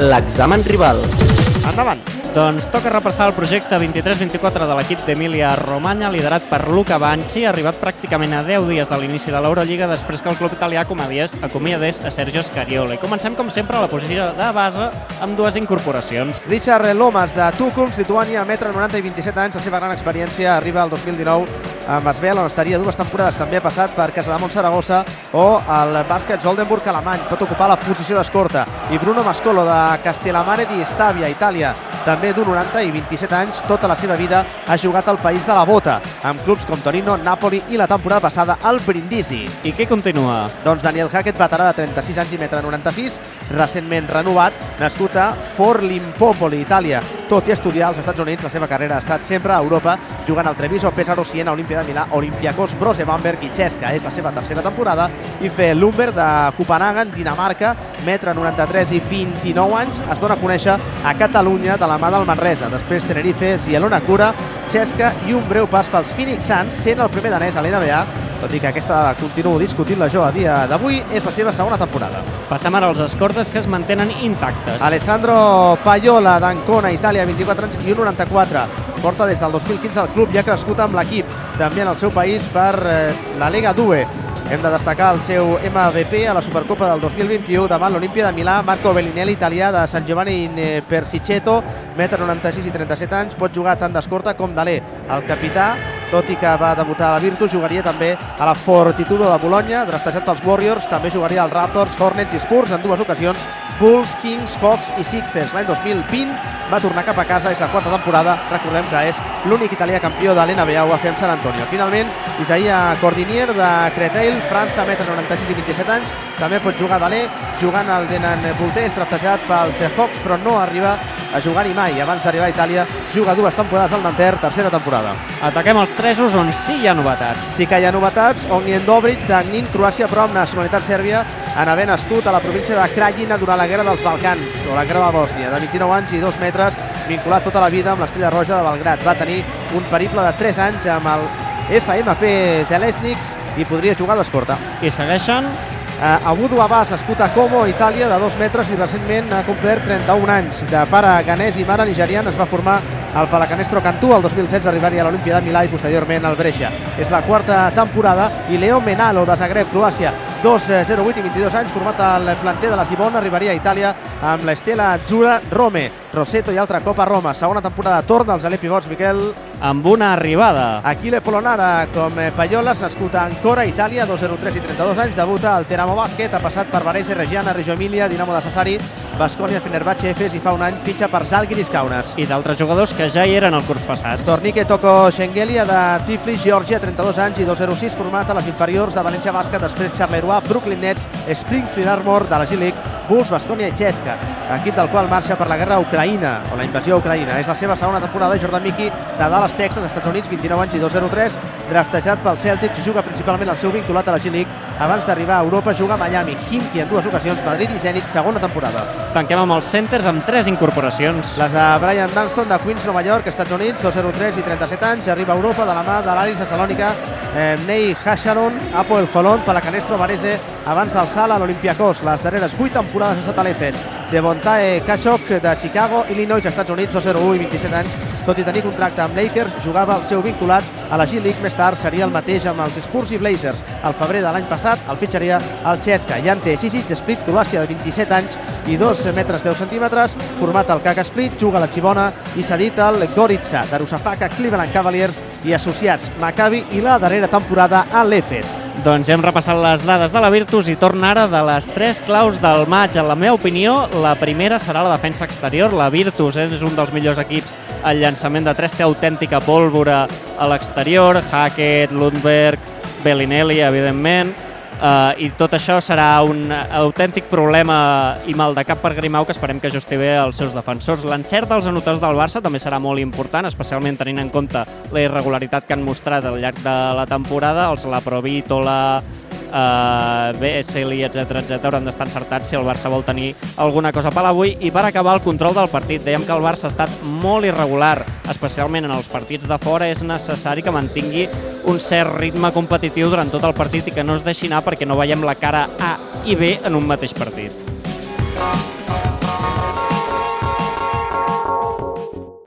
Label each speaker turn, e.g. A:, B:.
A: l'examen rival.
B: Endavant.
C: Doncs toca repassar el projecte 23-24 de l'equip d'Emília Romagna, liderat per Luca Banci, arribat pràcticament a 10 dies de l'inici de l'Eurolliga després que el club italià acomiadés, acomiadés a Sergio Scariolo. I comencem, com sempre, a la posició de base amb dues incorporacions.
B: Richard Lomas, de Tucum, Lituània, metre 90 i 27 anys. La seva gran experiència arriba al 2019 amb Esbel, on estaria dues temporades. També ha passat per Casademont Saragossa o el bàsquet Zoldenburg alemany. Pot ocupar la posició d'escorta. I Bruno Mascolo, de Castellamare di Stabia, Itàlia, també d'un 90 i 27 anys. Tota la seva vida ha jugat al país de la bota, amb clubs com Torino, Napoli i la temporada passada al Brindisi.
C: I qui continua?
B: Doncs Daniel Hackett, veterà de 36 anys i metre 96, recentment renovat, nascut a Forlimpopoli, Itàlia. Tot i estudiar als Estats Units, la seva carrera ha estat sempre a Europa, jugant al Treviso, Pesaro, Siena, Olímpia de Milà, Olympiacos, Brose, Bamberg i Xesca. És la seva tercera temporada i fer Lumber de Copenhagen, Dinamarca, metre 93 i 29 anys. Es dona a conèixer a Catalunya de la mà del Manresa. Després Tenerife, Zielona Cura, Xesca i un breu pas pels Phoenix Suns, sent el primer danès a l'NBA tot i que aquesta continuo discutint-la jo a dia d'avui, és la seva segona temporada.
C: Passem ara als escortes que es mantenen intactes.
B: Alessandro Paiola, d'Ancona, Itàlia, 24 anys i 1,94. Porta des del 2015 al club i ha crescut amb l'equip, també en el seu país per eh, la Lega 2. Hem de destacar el seu MVP a la Supercopa del 2021 davant l'Olimpia de Milà, Marco Bellinelli, italià de San Giovanni in Persiceto, metre 96 i 37 anys, pot jugar tant d'escorta com d'aler. El capità, tot i que va debutar a la Virtus, jugaria també a la Fortitudo de Bologna, draftejat pels Warriors, també jugaria als Raptors, Hornets i Spurs en dues ocasions, Bulls, Kings, Hawks i Sixers. L'any 2020 va tornar cap a casa, és la quarta temporada, recordem que és l'únic italià campió de l'NBA, ho va fer amb San Antonio. Finalment, Isaia Cordinier de Creteil, França, metre 96 i 27 anys, també pot jugar d'aler, jugant al Denan Voltés, draftejat pels Hawks, però no arriba a jugar-hi mai. Abans d'arribar a Itàlia, juga dues temporades al Nanterre, tercera temporada.
C: Ataquem els tresos on sí hi ha novetats.
B: Sí que hi ha novetats. Ognjen Dobric, de Gnin, Croàcia, però amb nacionalitat sèrbia, en haver nascut a la província de Krajina durant la Guerra dels Balcans, o la Guerra de Bòsnia, de 29 anys i 2 metres, vinculat tota la vida amb l'Estrella Roja de Belgrat. Va tenir un periple de 3 anys amb el FMP Zelesnik i podria jugar d'escorta.
C: I segueixen
B: Abudu Abbas, nascut a Como, Itàlia, de 2 metres i recentment ha complert 31 anys. De pare ganès i mare nigeriana es va formar al Palacanestro Cantú el 2016 arribaria a l'Olimpia de Milà i posteriorment al Brescia. És la quarta temporada i Leo Menalo de Zagreb, Croàcia, 2-0-8 i 22 anys, format al planter de la Sibona, arribaria a Itàlia amb l'Estela Giura Rome, Roseto i altra Copa Roma. Segona temporada torna als Alep Pivots, Miquel.
C: amb una arribada.
B: Aquile Polonara com eh, Paioles, nascut a Ancora, Itàlia, 2-0-3 i 32 anys, debuta al Teramo Bàsquet, ha passat per Varese, Reggiana, Reggio Emilia, Dinamo de Sassari, Bascònia, Fenerbahce, Efes i fa un any fitxa per Zalgiris Kaunas.
C: I d'altres jugadors que ja hi eren el curs passat.
B: Tornique Toko Schengelia de Tiflis, Georgia, 32 anys i 2-0-6, format a les inferiors de València Bàsquet, després Charleroi, Brooklyn Nets, Springfield Armor de la G-League, Bulls, Bascònia i Xesca, equip del qual marxa per la guerra a Ucraïna, o la invasió a Ucraïna. És la seva segona temporada, Jordan Mickey, de Dallas, Texas, Estats Units, 29 anys i 2-0-3, draftejat pel Celtics, juga principalment el seu vinculat a la G-League. Abans d'arribar a Europa, juga a Miami, Himki en dues ocasions, Madrid i Zenit, segona temporada.
C: Tanquem amb els centers amb tres incorporacions.
B: Les de Brian Dunston, de Queens, Nova York, Estats Units, 2-0-3 i 37 anys, arriba a Europa de la mà de l'Aris Salònica, eh, Ney Hasharon, Apoel Jolón, Palacanestro, Varese, abans del Sala, l'Olimpiakos. Les darreres 8 temporades ha estat a l'Efes. De Bontae Kashok, de Chicago, Illinois, Estats Units, 2-0-1 i 27 anys. Tot i tenir contracte amb Lakers, jugava el seu vinculat a la G-League. Més tard seria el mateix amb els Spurs i Blazers. Al febrer de l'any passat el fitxaria el Xesca. Jante Sisic, de Split, Croàcia, de 27 anys i 2 metres 10 centímetres, format al Kaka Split, juga a la Xibona i cedit al Goritza, de Rusafaka, Cleveland Cavaliers i associats Maccabi i la darrera temporada a l'Efes.
C: Doncs hem repassat les dades de la Virtus i torna ara de les tres claus del maig. En la meva opinió, la primera serà la defensa exterior. La Virtus és un dels millors equips al llançament de tres, té autèntica pólvora a l'exterior, Hackett, Lundberg, Bellinelli, evidentment, Uh, I tot això serà un autèntic problema i mal de cap per Grimau que esperem que ajusti bé els seus defensors. L'encert dels anotadors del Barça també serà molt important, especialment tenint en compte la irregularitat que han mostrat al llarg de la temporada. Els Laprovitola, uh, Vesely, etc etc hauran d'estar encertats si el Barça vol tenir alguna cosa per avui. I per acabar el control del partit, dèiem que el Barça ha estat molt irregular, especialment en els partits de fora. És necessari que mantingui un cert ritme competitiu durant tot el partit i que no es deixi anar perquè no veiem la cara A i B en un mateix partit.